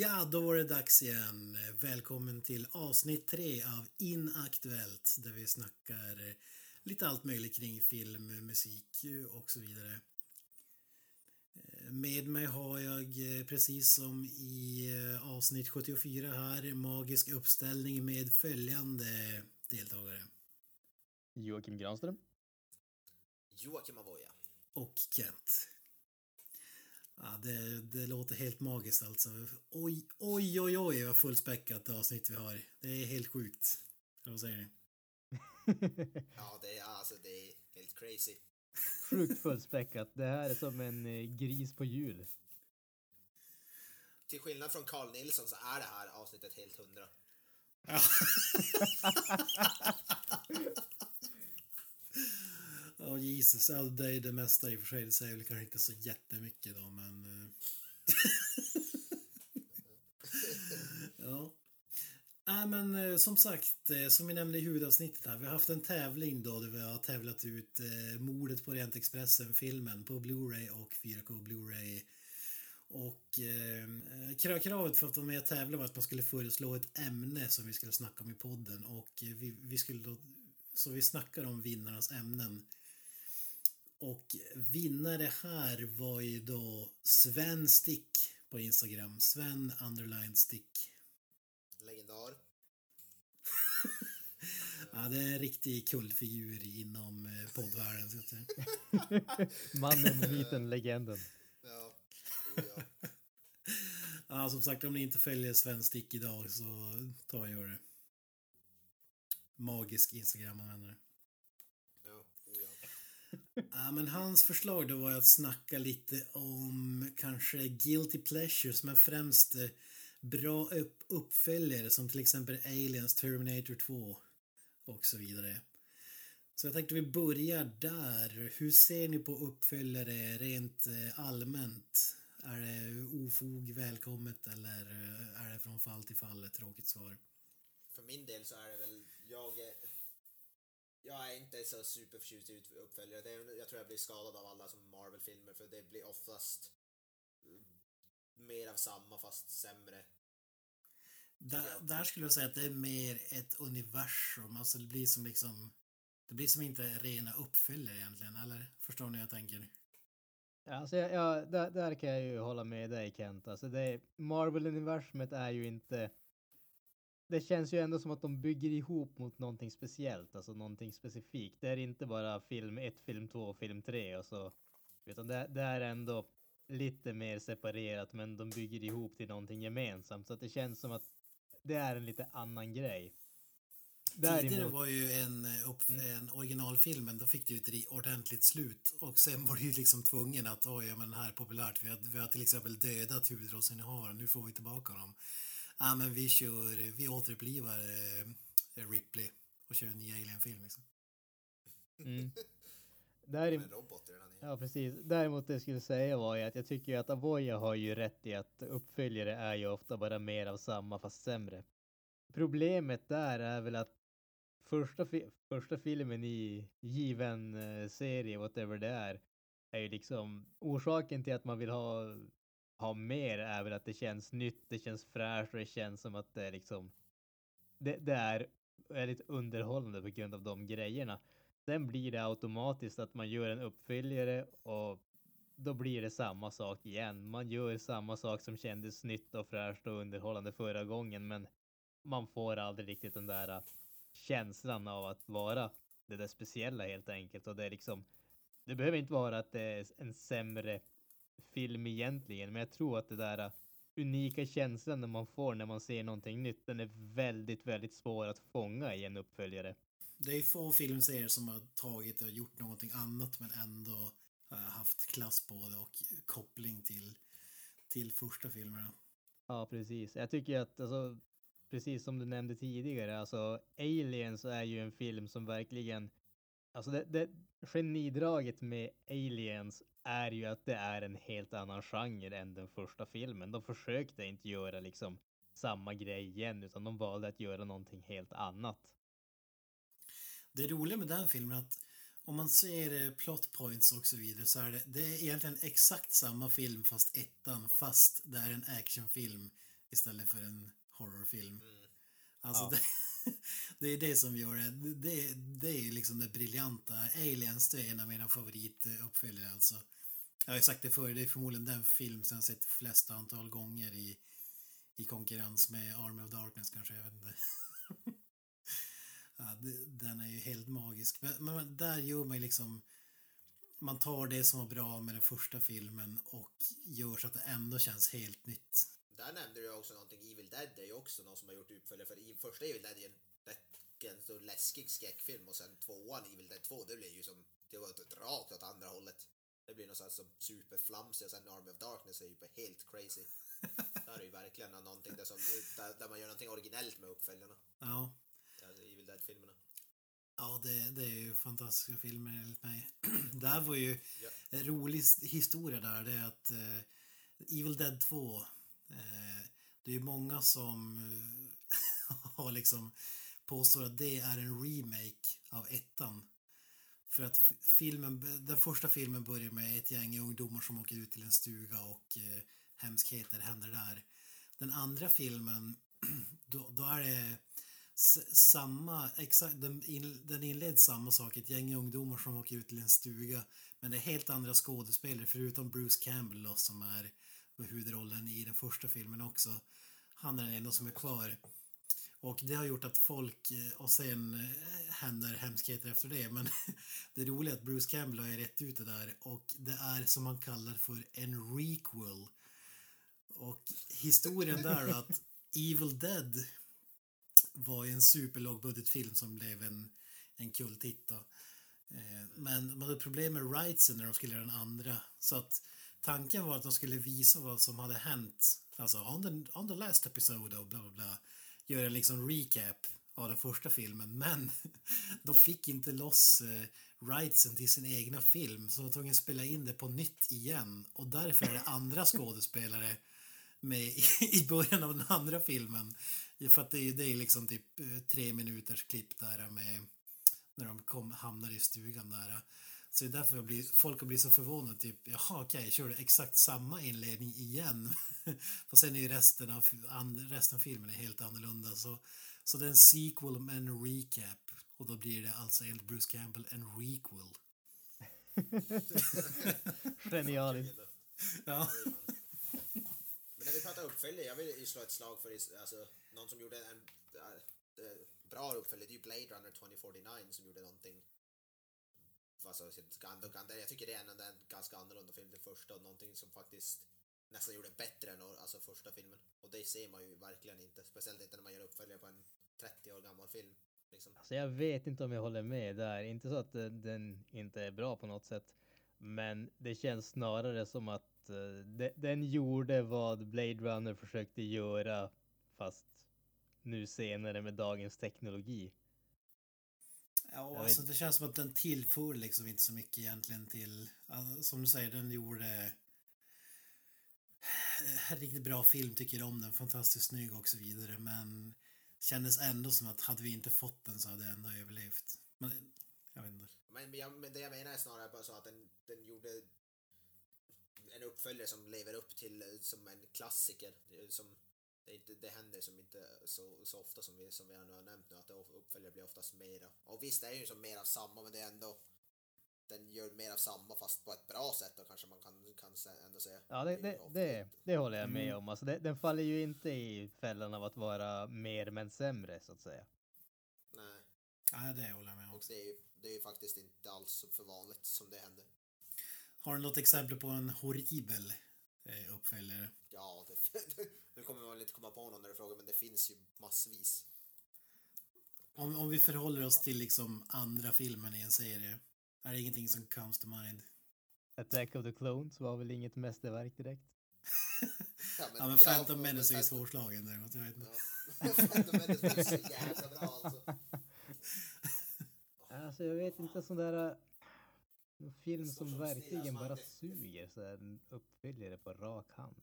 Ja, då var det dags igen. Välkommen till avsnitt tre av Inaktuellt där vi snackar lite allt möjligt kring film, musik och så vidare. Med mig har jag precis som i avsnitt 74 här magisk uppställning med följande deltagare. Joakim Granström. Joakim Avoya. Och Kent. Ja, det, det låter helt magiskt alltså. Oj, oj, oj, oj vad fullspäckat avsnitt vi har. Det är helt sjukt. Vad säger ni? ja, det är, alltså, det är helt crazy. Sjukt fullspäckat. Det här är som en eh, gris på hjul. Till skillnad från Carl Nilsson så är det här avsnittet helt hundra. Ja. Ja, oh, Jesus. Ja, det är det mesta i och för sig. Det säger väl kanske inte så jättemycket då, men... Eh. Ja. Nej, men eh, som sagt, eh, som vi nämnde i huvudavsnittet här, vi har haft en tävling då där vi har tävlat ut eh, Mordet på Orientexpressen, filmen, på Blu-ray och 4K Blu-ray. Och eh, kravet för att vara med och tävla var att man skulle föreslå ett ämne som vi skulle snacka om i podden och vi, vi skulle då, så vi snackar om vinnarnas ämnen. Och vinnare här var ju då Sven Stick på Instagram. Sven underline Stick. Legendar. ja, det är en riktig kullfigur inom eh, poddvärlden. Så att säga. Mannen, myten, legenden. Ja. Ja. ja, som sagt, om ni inte följer Sven Stick idag så ta och gör det. Magisk Instagram-användare. Ja, men hans förslag då var att snacka lite om kanske guilty pleasures men främst eh, bra upp uppföljare som till exempel Aliens, Terminator 2 och så vidare. Så jag tänkte vi börjar där. Hur ser ni på uppföljare rent eh, allmänt? Är det ofog välkommet eller eh, är det från fall till fall ett tråkigt svar? För min del så är det väl, jag jag är inte så superförtjust i uppföljare. Det är, jag tror jag blir skadad av alla som Marvel-filmer för det blir oftast mer av samma fast sämre. Där, där, skulle jag säga att det är mer ett universum, alltså det blir som liksom det blir som inte rena uppföljare egentligen, eller? Förstår ni hur jag tänker? Alltså, ja, där, där kan jag ju hålla med dig Kent. Alltså det, Marvel-universumet är ju inte det känns ju ändå som att de bygger ihop mot någonting speciellt, alltså någonting specifikt. Det är inte bara film 1, film 2, film 3 och så, utan det, det är ändå lite mer separerat, men de bygger ihop till någonting gemensamt, så att det känns som att det är en lite annan grej. Däremot... Tidigare var ju en, eh, upp, mm. en originalfilmen, då fick du ett ordentligt slut och sen var du ju liksom tvungen att oj, ja, men det här är populärt. Vi har, vi har till exempel dödat huvudrollsinnehavaren, nu får vi tillbaka dem ja men vi kör, vi återupplivar eh, Ripley och kör en ny Alien-film liksom. Mm. Däremot, ja, precis. Däremot det jag skulle säga var ju att jag tycker att Avoya har ju rätt i att uppföljare är ju ofta bara mer av samma fast sämre. Problemet där är väl att första, fi första filmen i given eh, serie, whatever det är, är ju liksom orsaken till att man vill ha ha mer är väl att det känns nytt, det känns fräscht och det känns som att det är liksom det, det är väldigt underhållande på grund av de grejerna. Sen blir det automatiskt att man gör en uppföljare och då blir det samma sak igen. Man gör samma sak som kändes nytt och fräscht och underhållande förra gången, men man får aldrig riktigt den där äh, känslan av att vara det där speciella helt enkelt. Och det är liksom, det behöver inte vara att det är en sämre film egentligen, men jag tror att det där äh, unika känslan man får när man ser någonting nytt, den är väldigt, väldigt svår att fånga i en uppföljare. Det är få filmserier som har tagit och gjort någonting annat men ändå äh, haft klass på det och koppling till, till första filmerna. Ja, precis. Jag tycker att alltså, precis som du nämnde tidigare, alltså Aliens är ju en film som verkligen Alltså det, det genidraget med Aliens är ju att det är en helt annan genre än den första filmen. De försökte inte göra liksom samma grej igen, utan de valde att göra någonting helt annat. Det roliga med den filmen är att om man ser eh, plot points och så vidare så är det, det är egentligen exakt samma film fast ettan fast det är en actionfilm istället för en horrorfilm. Mm. Alltså Ja. det, det är det som gör det. Det, det är liksom det briljanta. Aliens det är en av mina favorituppföljare alltså. Jag har ju sagt det förr, det är förmodligen den film som jag sett flest antal gånger i, i konkurrens med Army of Darkness kanske, jag vet inte. ja, det, den är ju helt magisk. Men, men där gör man ju liksom man tar det som var bra med den första filmen och gör så att det ändå känns helt nytt. Där nämnde du också någonting, Evil Dead är ju också någon som har gjort uppföljare för första Evil Dead är ju en rätt så läskig skräckfilm och sen tvåan Evil Dead 2 det blir ju som, det var ett rakt åt andra hållet. Det blir något sånt som superflamsig och sen Army of Darkness är ju helt crazy. där är ju verkligen någonting där, som, där, där man gör någonting originellt med uppföljarna. Ja, Alltså Evil Dead-filmerna. Ja, det, det är ju fantastiska filmer enligt mig. det här var ju Ja. en rolig historia där. Det är att eh, Evil Dead 2, eh, Eh, det är ju många som eh, har liksom påstår att det är en remake av ettan. För att filmen, den första filmen börjar med ett gäng ungdomar som åker ut till en stuga och eh, hemskheter händer där. Den andra filmen, då, då är det samma, exakt, den, in, den inleds samma sak, ett gäng ungdomar som åker ut till en stuga. Men det är helt andra skådespelare förutom Bruce Campbell då, som är huvudrollen i den första filmen också. Han är den enda som är kvar. Och det har gjort att folk, eh, och sen eh, händer hemskheter efter det, men det roliga är att Bruce Campbell har rätt ut det där och det är som man kallar för en requel. Och historien där är att Evil Dead var ju en superlågbudgetfilm som blev en, en kulthit då. Eh, Men man hade problem med rightsen när de skulle göra den andra. Så att tanken var att de skulle visa vad som hade hänt. Alltså on the, on the last episode och bla bla bla. Göra en liksom recap av den första filmen. Men de fick inte loss eh, rightsen till sin egna film. Så de var tvungna att spela in det på nytt igen. Och därför är det andra skådespelare med i, början av den andra filmen. För att det är, det är liksom typ eh, tre minuters klipp där med när de kom, hamnar i stugan där. Så det är därför jag blir, folk har blivit så förvånade. Typ, jaha, okej, okay, kör du exakt samma inledning igen? och sen är ju resten av, an, resten av filmen är helt annorlunda. Så, så det är en sequel med en recap. Och då blir det alltså enligt Bruce Campbell en requel. Genialiskt. Ja. Men när vi pratar uppföljare, jag vill ju slå ett slag för alltså, någon som gjorde en äh, bra uppföljare, det är ju Blade Runner 2049 som gjorde någonting Alltså, jag tycker det är en, en ganska annorlunda film, den första, och någonting som faktiskt nästan gjorde bättre än alltså, första filmen. Och det ser man ju verkligen inte, speciellt inte när man gör uppföljare på en 30 år gammal film. Liksom. Alltså jag vet inte om jag håller med där. Inte så att eh, den inte är bra på något sätt. Men det känns snarare som att eh, de, den gjorde vad Blade Runner försökte göra fast nu senare med dagens teknologi. Ja, alltså det känns som att den tillför liksom inte så mycket egentligen till, alltså, som du säger, den gjorde en riktigt bra film, tycker om den, fantastiskt snygg och så vidare, men kändes ändå som att hade vi inte fått den så hade jag ändå överlevt. Men jag vet inte. Men, jag, men det jag menar är snarare bara så att den, den gjorde en uppföljare som lever upp till eh, som en klassiker. eh, Som det, inte, det händer som inte så, så ofta som vi, som vi nu har nämnt nu, att det uppföljare blir oftast mera. Och visst, det är ju som mer av samma, men det är ändå den gör mer av samma fast på ett bra sätt då kanske man kan, kan ändå säga. Ja, det, det, det, det håller jag med Mm. om. Alltså det, den faller ju inte i fällan av att vara mer men sämre så att säga. Nej, Ja, det håller jag med om. och det är, ju, det är ju faktiskt inte alls för vanligt som det händer. Har du något exempel på en horribel eh, uppföljare? Ja, det, nu kommer man inte komma på någon när du frågar, men det finns ju massvis. Om, om vi förhåller oss till liksom andra filmen i en serie, är det ingenting som comes to mind? Attack of the Clones var väl inget mästerverk direkt. Ja, men ja, Phantom Menace är ju svårslagen däremot, jag vet inte. Ja. Phantom Menace ju så jävla bra alltså. Alltså jag vet inte sån där en film som som verkligen snillar, bara suger så här en uppföljare på rak hand.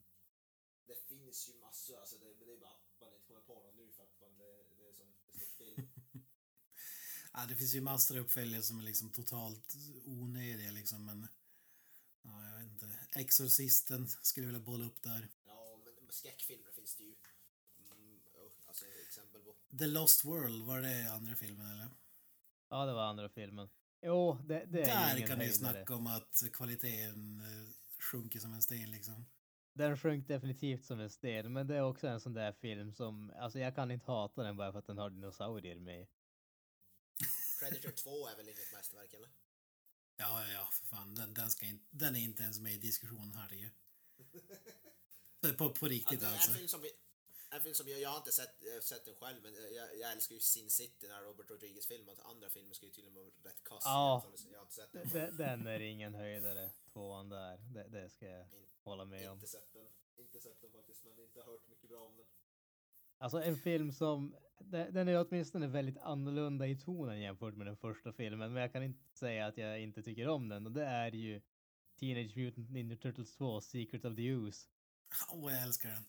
Det finns ju massor, alltså det, det är bara att man inte kommer på någon nu för att man, det, det är som det står still. Ja, det finns ju massor av uppföljare som är liksom totalt onödiga liksom, men ja, jag vet inte. Exorcisten skulle jag vilja bolla upp där. Ja, men skräckfilmer finns det ju alltså, exempel på. The Lost World, var det andra filmen eller? Ja, det var andra filmen. Jo, det, det är Där ingen kan du snacka om att kvaliteten eh, sjunker som en sten liksom. Den sjönk definitivt som en sten, men det är också en sån där film som, alltså jag kan inte hata den bara för att den har dinosaurier med. Predator 2 är väl inget mästerverk eller? Ja, ja, ja, för fan. Den, den, ska in, den är inte ens med i diskussionen här ju. På, på riktigt Ja, det är alltså. en film som vi, en film som jag, jag har inte sett, sett den själv men jag, jag älskar ju Sin City, den här Robert Rodriguez filmen och andra filmer ska ju tydligen vara rätt kass. Ja. Jag har inte sett den. De- Den är ingen höjdare, tvåan där. Det, det ska jag In- hålla med om. Inte sett den. Inte sett den faktiskt men inte hört mycket bra om den. Alltså en film som, de- den är åtminstone väldigt annorlunda i tonen jämfört med den första filmen, men jag kan inte säga att jag inte tycker om den och det är ju Teenage Mutant Ninja Turtles 2, Secret of the Ooze. Åh, jag älskar den.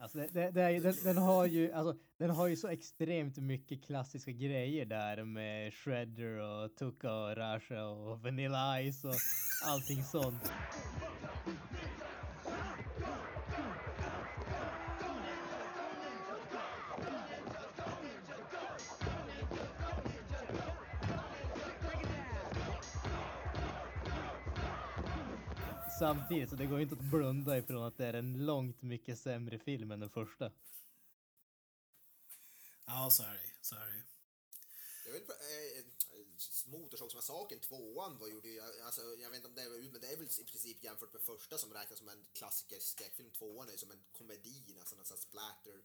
Alltså det, det, det är, den, den har ju, alltså den har ju så extremt mycket klassiska grejer där med Shredder och Tuka och Rasha och Vanilla Ice och allting sånt. Samtidigt så det går inte att blunda ifrån att det är en långt mycket sämre film än den första. Ja, så är det Så är det Jag vill, äh, Motorsågsmassakern, tvåan, vad gjorde jag? Alltså, jag vet inte om det var ut, men det är väl i princip jämfört med första som räknas som en klassiker skräckfilm. Tvåan är ju som en komedi, nästan en sån här splatter.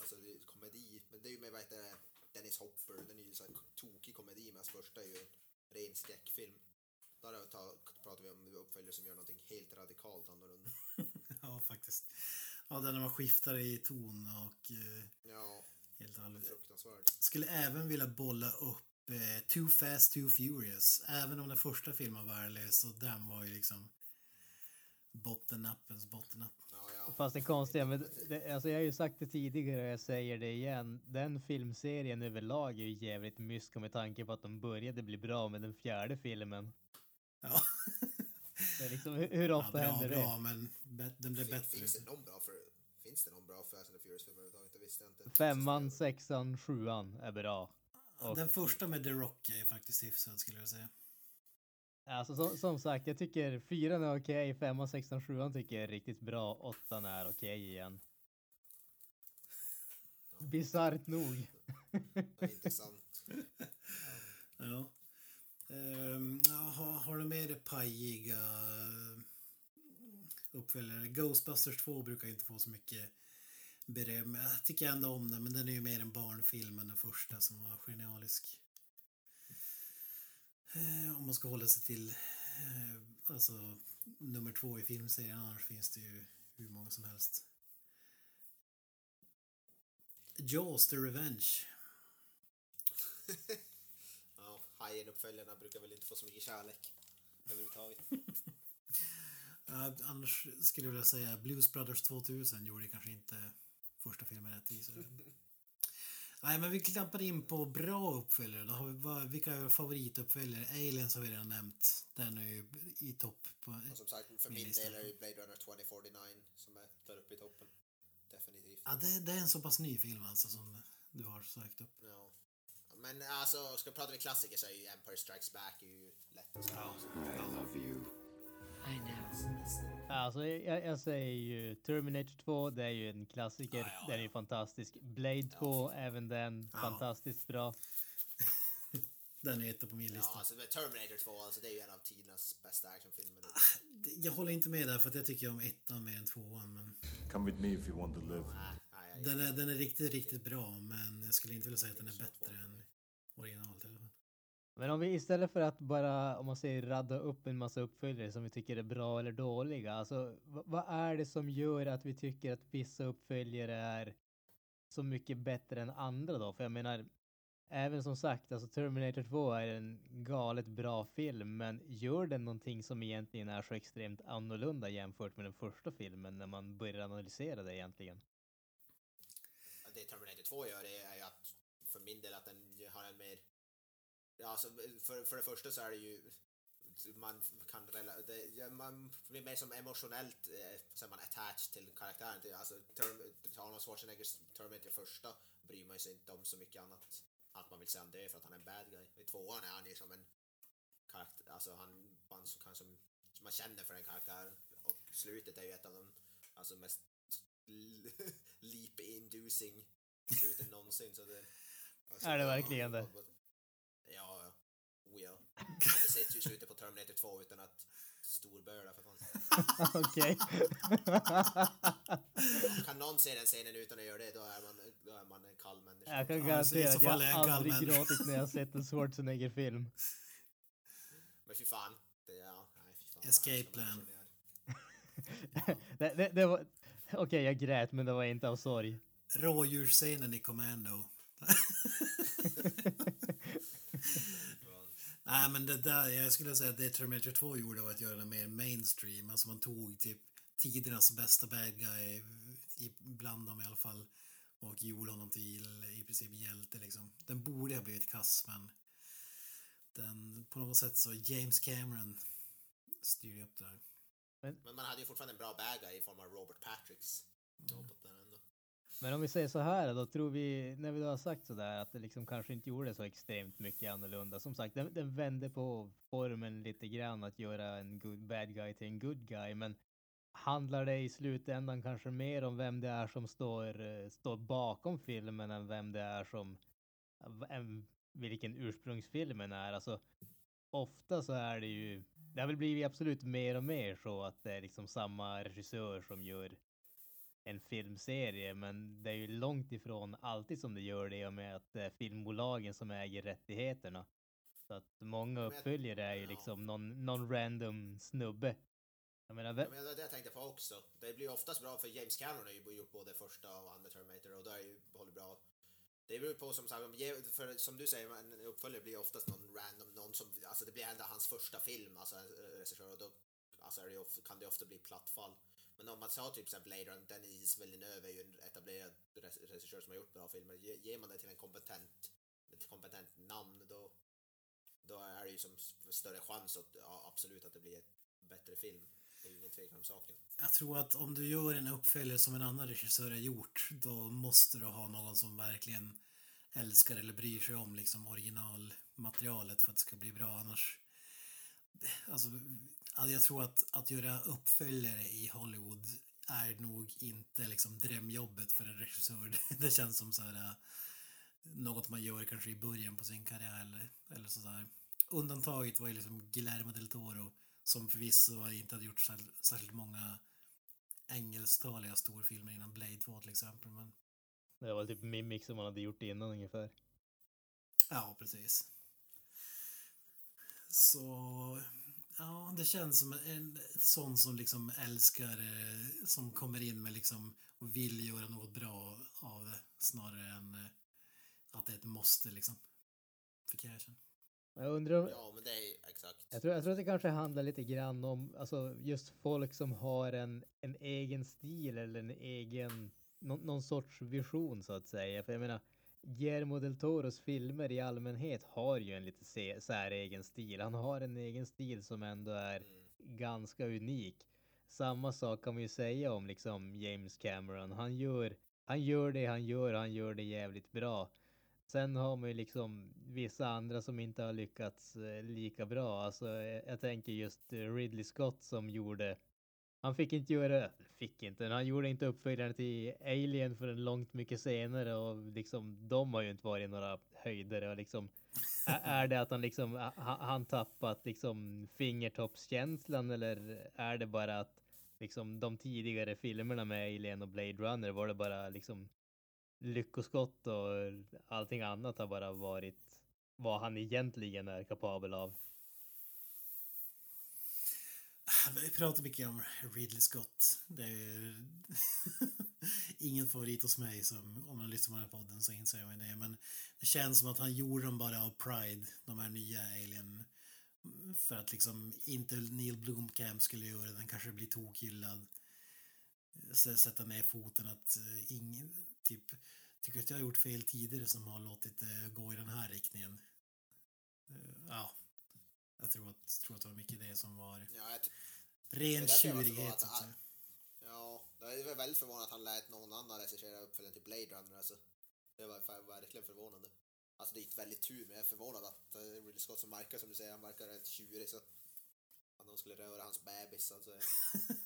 Alltså det är komedi, men det är ju med vad heter Dennis Hopper, den är ju så här tokig komedi medan första är ju en ren skräckfilm. Där har vi ta, pratar vi om uppföljare som gör någonting helt radikalt annorlunda. Ja, faktiskt. Ja, den när man skiftar i ton och eh, Ja, helt annorlunda. fruktansvärt. Skulle även vilja bolla upp eh, Too Fast Too Furious. Även om den första filmen var värdelös och den var ju liksom bottennappens bottennapp. Ja, ja. Fast det konstiga med, det, alltså jag har ju sagt det tidigare och jag säger det igen. Den filmserien överlag är ju jävligt mysko med tanke på att de började bli bra med den fjärde filmen. Ja. Det är liksom, hur, hur ja, ofta bra, händer det? bra, men den blev Fin- bättre. Finns det någon bra för Finns det någon bra Fast and the Furious film överhuvudtaget? Det visste jag inte. Femman, sexan, sjuan är bra. Och, Den första med The Rock är faktiskt hyfsad skulle jag säga. alltså, som, som sagt, jag tycker fyran är okej, femman, sexan, sjuan tycker jag är riktigt bra, åttan är okej igen. Bisarrt nog. Intressant. Ja. Um, har, har du dig pajiga eh, uppföljare? Ghostbusters 2 brukar inte få så mycket beröm. Jag tycker ändå om den, men den är ju mer en barnfilm än den första som var genialisk. Eh, om man ska hålla sig till eh, alltså nummer två i filmserien, annars finns det ju hur många som helst. Jaws the Revenge. Ja, Hajen-uppföljarna brukar väl inte få så mycket kärlek överhuvudtaget. Ja, annars skulle jag vilja säga Blues Brothers 2000 gjorde kanske inte första filmen rättvisa. Nej, men vi klampar in på bra uppföljare. Då har vi, vad, vilka är favorituppföljare? Aliens har vi redan nämnt. Den är ju i topp. På, Och som sagt, för Min min del är det Blade Runner 2049 som är där uppe i toppen. Definitivt. ja, det, det är en så pass ny film alltså som du har sökt upp. Ja. Men alltså, ska vi prata med klassiker så är ju Empire Strikes Back är ju lätt att säga. I love you. I know. Alltså jag, jag säger ju Terminator 2, det är ju en klassiker. Ja, ja, Den är ju fantastisk. Blade 2, även den Ja. fantastiskt bra. Den är etta på min Ja, lista. alltså med Terminator 2, alltså det är ju en av tidernas bästa actionfilmer. Det- Jag håller inte med där för att jag tycker om ettan mer än tvåan. Men Come with me if you want to live. Den, är, den är riktigt, riktigt bra. Men jag skulle inte vilja säga att den är bättre än originalet i alla fall. Men om vi istället för att bara, om man säger radda upp en massa uppföljare som vi tycker är bra eller dåliga, alltså vad, vad är det som gör att vi tycker att vissa uppföljare är så mycket bättre än andra då? För jag menar, även som sagt, alltså Terminator 2 är en galet bra film, men gör den någonting som egentligen är så extremt annorlunda jämfört med den första filmen när man börjar analysera det egentligen? Det Terminator 2 gör är ju att, för min del, att den har en mer... Alltså, för, för det första så är det ju... Man kan rela- det, man blir mer som emotionellt eh, så är man attached till karaktären. Alltså, term, Arnold Schwarzeneggers Terminator första bryr man sig inte om så mycket annat. Att man vill se han dö för att han är en bad guy. I tvåan är han ju som en karaktär, alltså han, man, som, kan som, som man känner för den karaktären. Och slutet är ju ett av de alltså, mest leap-inducing sluten någonsin. Så det, alltså, Är det verkligen det? Ja, ja. Oh, ja. Jag har inte sett hur slutet på Terminator 2 utan att storböla för fan. Okej. Kan någon se den scenen utan att göra det, då är man, då är man en kall människa. Jag kan garantera att jag aldrig gråtit när jag sett en Schwarzenegger-film. Men fy fan. Det, ja, nej, fy fan. Escape plan. det, det, det var... Okej, jag grät, men det var inte av sorg. Rådjursscenen i Commando. Nej men det där, jag skulle säga att det Terminator 2 gjorde var att göra den mer mainstream. Alltså man tog typ tidernas bästa bad guy, bland dem i alla fall, och gjorde honom till i princip hjälte liksom. Den borde ha blivit kass men den, på något sätt så James Cameron styrde upp det där. Men man hade ju fortfarande en bra bad guy i form av Robert Patricks där. Men om vi säger så här då, tror vi, när vi då har sagt sådär, att det liksom kanske inte gjorde så extremt mycket annorlunda. Som sagt, den, den vände på formen lite grann att göra en good, bad guy till en good guy, men handlar det i slutändan kanske mer om vem det är som står, står bakom filmen än vem det är som, vilken ursprungsfilmen är. Alltså, ofta så är det ju, det har väl blivit absolut mer och mer så att det är liksom samma regissör som gör en filmserie, men det är ju långt ifrån alltid som det gör det i och med att det är filmbolagen som äger rättigheterna. Så att många uppföljare är ju liksom någon, någon random snubbe. Jag menar, Ja, men det var det jag tänkte på också. Det blir oftast bra för James Cameron har ju gjort både första och andra Terminator och det har ju hållit bra. Det beror på som sagt, för som du säger, en uppföljare blir oftast någon random, någon som, alltså det blir ändå hans första film, alltså regissör och då alltså det kan det ofta bli plattfall. Men om man sa typ såhär Blade Runner, Denis Villeneuve är ju en etablerad regissör som har gjort bra filmer. Ger man det till en kompetent, ett kompetent namn då, då är det ju som större chans att, ja, absolut att det blir en bättre film. Det är ingen tvekan om saken. Jag tror att om du gör en uppföljare som en annan regissör har gjort, då måste du ha någon som verkligen älskar eller bryr sig om liksom originalmaterialet för att det ska bli bra. Annars... Alltså, jag tror att, att göra uppföljare i Hollywood är nog inte liksom drömjobbet för en regissör. Det känns som så här, äh, något man gör kanske i början på sin karriär eller, eller sådär. Undantaget var ju liksom Guillermo del Toro som förvisso inte hade gjort särskilt, många engelsktaliga storfilmer innan Blade 2 till exempel. Men det var typ Mimic som man hade gjort innan ungefär. ja, precis. Så ja, det känns som en sån som liksom älskar, som kommer in med liksom och vill göra något bra av det snarare än eh, att det är ett måste liksom. För cashen. Jag undrar om, Ja, men det är exakt. Jag tror, jag tror att det kanske handlar lite grann om alltså, just folk som har en, en egen stil eller en egen, någon, någon sorts vision så att säga. För jag menar, Guillermo del Toros filmer i allmänhet har ju en lite säregen stil. Han har en egen stil som ändå är Mm. ganska unik. Samma sak kan man ju säga om liksom James Cameron. Han gör, han gör det han gör, han gör det jävligt bra. Sen har man ju liksom vissa andra som inte har lyckats eh, lika bra. Alltså, eh, jag tänker just eh, Ridley Scott som gjorde han fick inte göra, fick inte, han gjorde inte uppföljaren till Alien förrän långt mycket senare och liksom de har ju inte varit några höjdare och liksom är det att han liksom han tappat liksom fingertoppskänslan eller är det bara att liksom de tidigare filmerna med Alien och Blade Runner var det bara liksom lyckoskott och allting annat har bara varit vad han egentligen är kapabel av. Ah, vi pratar mycket om Ridley Scott. Det är ingen favorit hos mig. Som, om man lyssnar på den här podden så inser man det. Men det känns som att han gjorde dem bara av pride, de här nya Alien. För att liksom inte Neil Blomkamp skulle göra den, kanske bli tokhyllad. Sätta ner foten att eh, ingen, typ, tycker att jag har gjort fel tidigare som har låtit det gå i den här riktningen. Eh, Ja, jag tror att, tror att det var mycket det som var Ja, ren tjurighet. ja, jag är väl väldigt förvånad att han lät någon annan regissera uppföljaren till Blade Runner alltså. Det var verkligen förvånande. Alltså det gick väldigt tur, men jag är förvånad att uh, Ridley Scott som verkar, som du säger, han verkar rätt tjurig så att de skulle röra hans bebis alltså.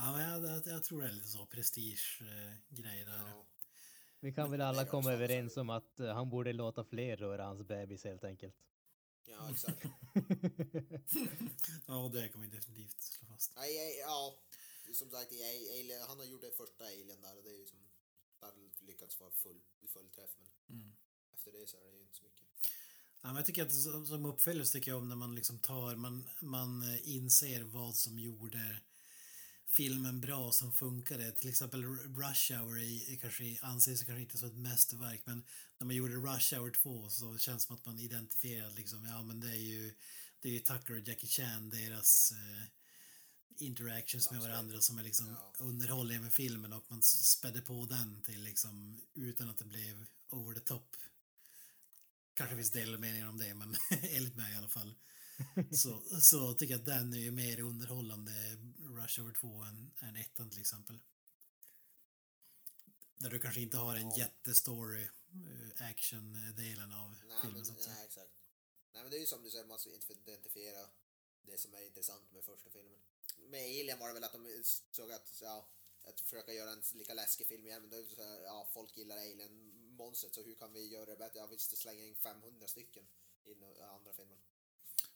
ja, men jag, jag, jag, tror det är lite så prestige-grej där. Ja. Vi kan väl alla komma överens om att uh, han borde låta fler röra hans bebis helt enkelt. Ja, exakt. ja, det kommer vi definitivt slå fast. Ja, ja, ja. som sagt, Alien, han har gjort det första Alien där och det är ju som, där lyckats vara full, full träff, men mm. efter det så är det ju inte så mycket. Ja, men jag tycker att som uppföljare tycker jag om när man liksom tar, man, man eh, inser vad som gjorde filmen bra som funkade. Till exempel Rush Hour är, är kanske, anses kanske inte som ett mästerverk men när man gjorde Rush Hour 2 så känns det som att man identifierade liksom, ja men det är ju, det är ju Tucker och Jackie Chan, deras eh, interactions med varandra som är liksom ja. underhållningen med filmen och man spädde på den till liksom utan att det blev over the top. Kanske finns delade meningar om det men enligt mig i alla fall. så, så tycker jag att den är ju mer underhållande Rush Hour 2 än, än ettan till exempel. Där du kanske inte har en ja. jättestory uh, action-delen av nej, filmen. Men, nej, exakt. Nej men det är ju som du säger, man ska identifiera det som är intressant med första filmen. Med Alien var det väl att de såg att, ja, att försöka göra en lika läskig film igen, men då är det så här, ja, folk gillar Alien-monstret, så hur kan vi göra det bättre? Ja, vi slänger in 500 stycken i andra filmen.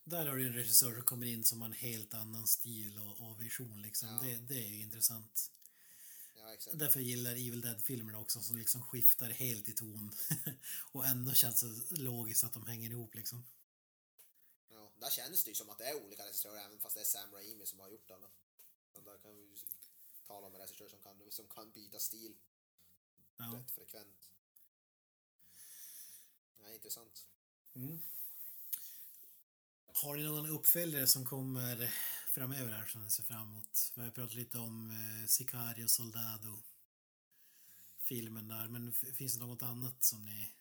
Där har du en regissör som kommer in som har en helt annan stil och, och vision liksom. Ja. Det, det är ju intressant. Ja, exakt. Därför gillar Evil Dead-filmerna också som liksom skiftar helt i ton. och ändå känns det logiskt att de hänger ihop liksom. Ja, där känns det ju som att det är olika regissörer även fast det är Sam Raimi som har gjort alla. där kan vi ju tala om en regissör som kan, som kan byta stil ja. rätt frekvent. Ja, intressant. Mm. Har ni någon uppföljare som kommer framöver här som ni ser fram emot? Vi har pratat lite om eh, Sicario Soldado filmen där, men finns det något annat som ni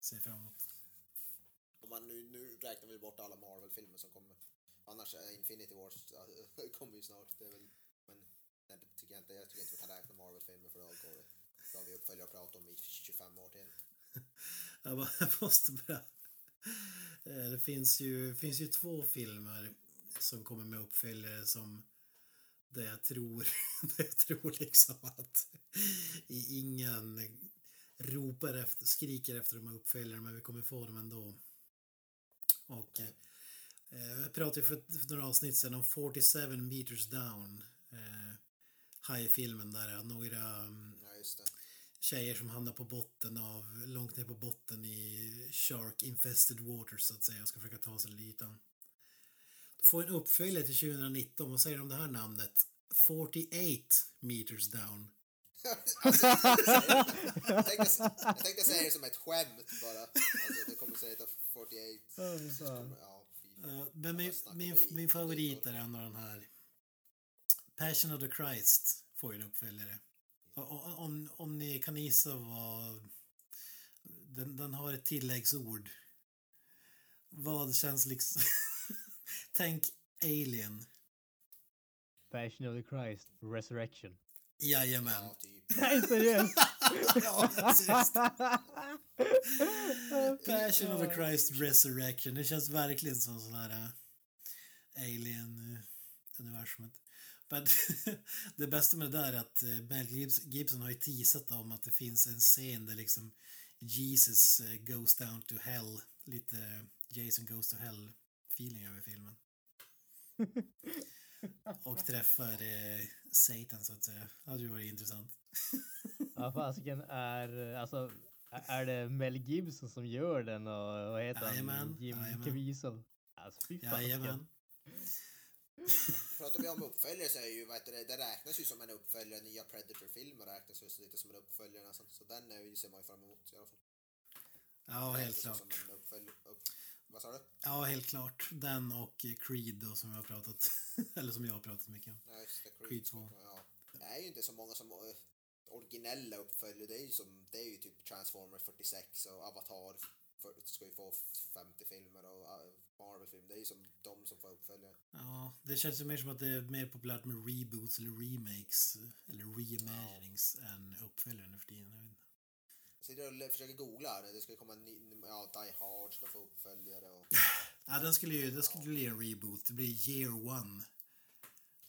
ser fram emot? Om man nu, nu räknar vi bort alla Marvel-filmer som kommer. Annars är Infinity Wars kommer ju snart. Det väl, men det tycker jag, inte, jag tycker inte vi kan räkna Marvel-filmer för då går. Då har vi uppföljare att prata om i 25 år till. jag måste bara Eh, Eh, det finns ju, finns ju två filmer som kommer med uppföljare som där jag tror, där jag tror liksom att ingen ropar efter, skriker efter de här uppföljarna men vi kommer få dem ändå. Och eh, eh jag pratade för, för några avsnitt sedan om 47 meters down. Eh, High-filmen där några mm, Ja, just det tjejer som hamnar på botten av, långt ner på botten i shark infested waters så att säga och ska försöka ta sig till ytan. Då får en uppföljare till 2019, vad säger du om det här namnet? 48 meters down. alltså, jag, tänkte, jag tänkte säga det som ett skämt bara. Alltså, det kommer säga 48. Kommer, ja, uh, men min, min, min favorit är ändå den här Passion of the Christ får ju en uppföljare. Om, om ni kan gissa vad... Den, den har ett tilläggsord. Vad känns liksom... Tänk Alien. Passion of the Christ, Resurrection. Jajamän. Ja, typ. Nej, seriöst? ja, Passion of the Christ, Resurrection. Det känns verkligen som sån här uh, Alien-universumet. Men det bästa med det där är att eh, Mel Gibson har ju teasat om att det finns en scen där liksom Jesus eh, goes down to hell. Lite Jason goes to hell feeling över filmen. Och träffar eh, Satan så att säga. Det hade ju varit intressant. ja fasiken är, alltså är det Mel Gibson som gör den och vad heter Jajamän, han? Jim Caviezel? Alltså fy Jajamän. Pratar vi om uppföljare så är ju, vad det, det räknas ju som en uppföljare, nya Predator-filmer räknas ju lite som en uppföljare nästan. Så den är ju, ser man ju fram emot i alla fall. Ja, helt klart. upp, vad sa du? Ja, helt klart. Den och Creed då som jag har pratat, eller som jag har pratat mycket om. Ja, just det. Creed, Creed 2. Ja. Det är ju inte så många som uh, originella uppföljare. Det är ju som, det är ju typ Transformer 46 och Avatar för, ska ju få 50 filmer och uh, Marvel-film. Det är ju som de som får uppföljare. Ja, det känns ju mer som att det är mer populärt med reboots eller remakes eller reimaginings ja. än uppföljare nu för tiden. sitter och försöker googla. Det ska komma en ny, ja, Die Hard ska få uppföljare och... Ja, den skulle ju, det skulle bli en reboot. Det blir year one.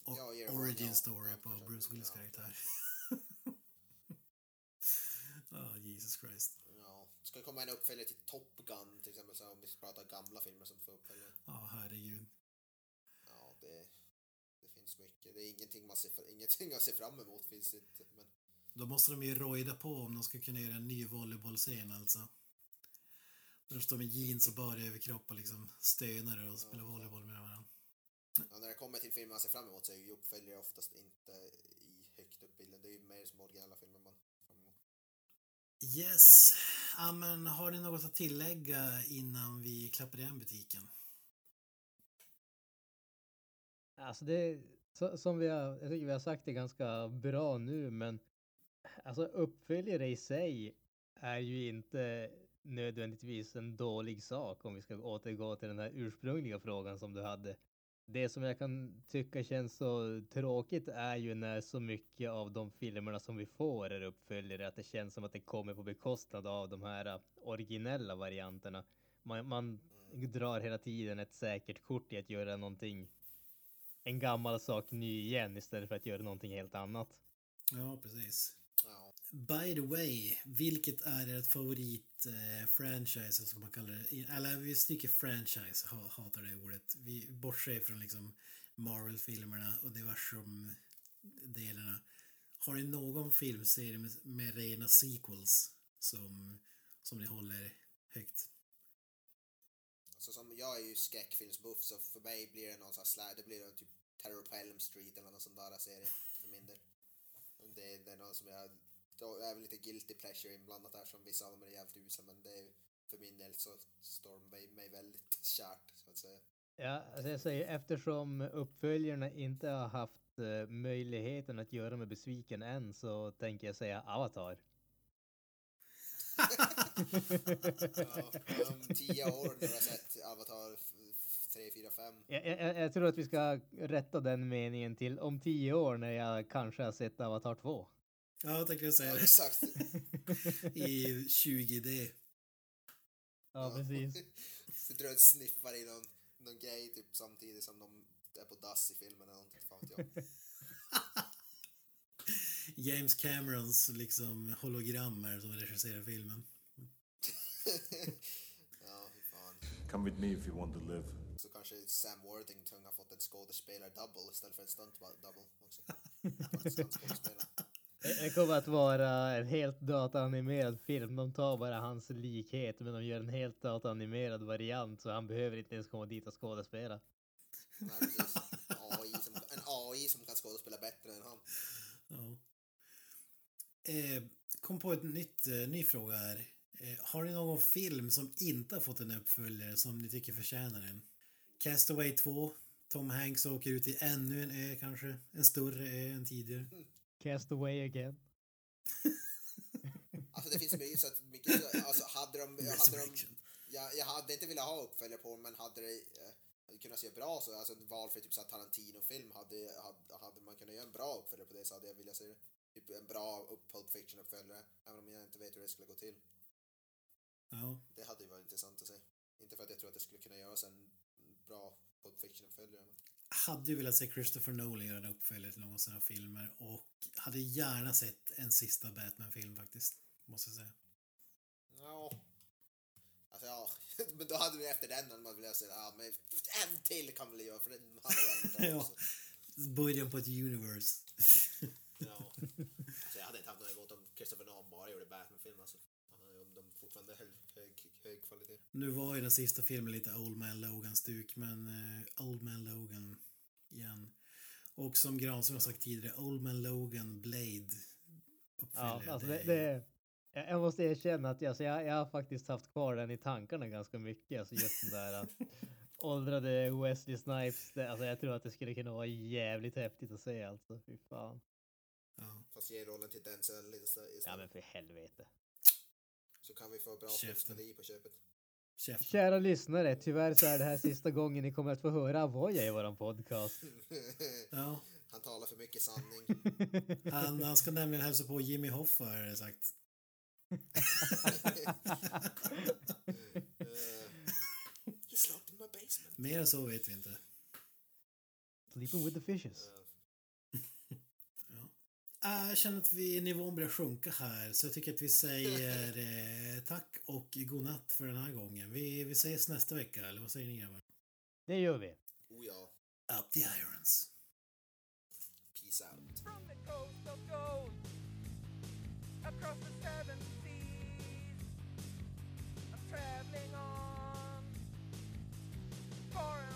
Och Ja, year one, origin ja. story Ja, på. Bruce Willis karaktär. Ja, Jesus Christ. Ja, ska det komma en uppföljare till Top Gun till exempel, så om vi pratar gamla filmer som får uppföljare. Ja, herregud. Ja, det, det finns mycket. Det är ingenting man ser, ingenting jag ser fram emot finns inte. Men Då måste de ju rojda på om de ska kunna göra en ny volleybollscen alltså. Där de står med jeans och bara överkropp och liksom stönar och spelar volleyboll med varandra. ja, när det kommer till filmer man ser fram emot så är ju uppföljare oftast inte i högt upp bilden. Det är ju mer som originella filmer man. Yes. Ja, men har ni något att tillägga innan vi klappar igen butiken? Alltså det, så, som vi har, jag tycker vi har sagt det ganska bra nu, men alltså uppföljare i sig är ju inte nödvändigtvis en dålig sak om vi ska återgå till den här ursprungliga frågan som du hade. Det som jag kan tycka känns så tråkigt är ju när så mycket av de filmerna som vi får är uppföljare, att det känns som att det kommer på bekostnad av de här originella varianterna. Man, man drar hela tiden ett säkert kort i att göra någonting en gammal sak ny igen istället för att göra någonting helt annat. Ja, precis. Ja, By the way, vilket är ert favoritfranchise? eh, som man kallar det? Eller vi stryker franchise, hatar det ordet. Vi bortser från liksom Marvel-filmerna och diversum delarna. Har ni någon filmserie med, med rena sequels som, som ni håller högt? alltså som jag är ju skräckfilmsbuff så för mig blir det någon sån här slä, det blir typ Terror på Elm Street eller någon sån där serie för min del. Det, det är någon som jag, är väl lite guilty pleasure inblandat där som vissa av dem är jävligt usla men det är för min del så står de mig, väldigt kärt så att säga. Ja, alltså jag säger eftersom uppföljarna inte har haft eh, möjligheten att göra mig besviken än så tänker jag säga Avatar. Ja, om tio år när du har sett Avatar f- f- 3, 4, 5. Jag, jag, jag tror att vi ska rätta den meningen till om tio år när jag kanske har sett Avatar 2. Ja, jag tänkte säga Ja, det. exakt. I 20D. Ja, precis. Sitter och sniffar i någon, någon grej typ samtidigt som de är på dass i filmen eller någonting. Fan vet jag. James Camerons liksom hologrammer som regisserar filmen. ja, hur fan. Come with me if you want to live. Så kanske Sam Worthington har fått en skådespelar-double istället för en stunt-double också. Det kommer att vara en helt dataanimerad film. De tar bara hans likhet men de gör en helt dataanimerad variant så han behöver inte ens komma dit och skådespela. Nej, precis. AI som, en AI som kan skådespela bättre än han. Ja. Eh, kom på ett nytt, eh, ny fråga här. Eh, har ni någon film som inte har fått en uppföljare som ni tycker förtjänar en? Castaway 2. Tom Hanks åker ut till ännu en ö kanske. En större ö än tidigare. Cast away again. Alltså det finns mycket, så att mycket så- alltså hade de, hade de jag, jag hade inte velat ha uppföljare på men hade det eh, hade kunnat se bra så, alltså en valfri typ så Tarantino-film hade, hade, hade man kunnat göra en bra uppföljare på det så hade jag velat se det. Typ en bra Pulp Fiction-uppföljare, även om jag inte vet hur det skulle gå till. Ja. Det hade ju varit intressant att se. Inte för att jag tror att det skulle kunna göras en bra Pulp Fiction-uppföljare. Men... Hade ju velat se Christopher Nolan göra en uppföljare till någon av sina filmer och hade gärna sett en sista Batman-film faktiskt. Måste jag säga. Ja. Alltså ja, men då hade vi efter den hade man velat säga ja men en till kan vi göra för den hade jag Ja. Början på ett universe. Ja. Alltså jag hade inte haft något emot om Christopher Nolan bara gjorde Batman-film alltså. Om de fortfarande höll hög, hög kvalitet. Nu var ju den sista filmen lite Old Man Logan-stuk, men eh, Old Man Logan igen. Och som Granström har sagt tidigare, Old Man Logan Blade Ja, alltså det, det, jag jag måste erkänna att alltså jag, jag har faktiskt haft kvar den i tankarna ganska mycket. Alltså just den där att åldrade Wesley Snipes. Det, alltså jag tror att det skulle kunna vara jävligt häftigt att se alltså. Fy fan. Ja. Fast ge rollen till Denzel lite istället. Ja men för helvete. Så kan vi få bra skådespeleri på köpet. Käften. Kära lyssnare, tyvärr så är det här sista gången ni kommer att få höra Avoya i våran podcast. Ja. Han talar för mycket sanning. Han, han ska nämligen hälsa på Jimmy Hoffa har det sagt. Basement. Mer än så vet vi inte. Sleeping with the fishes. Ja. Ah, jag känner att vi, nivån börjar sjunka här så jag tycker att vi säger eh, tack och godnatt för den här gången. Vi, vi ses nästa vecka, eller vad säger ni grabbar? Det gör vi. Oh ja. Up the irons. Peace out. From the coast of gold Across the seven seas I'm traveling on Foreign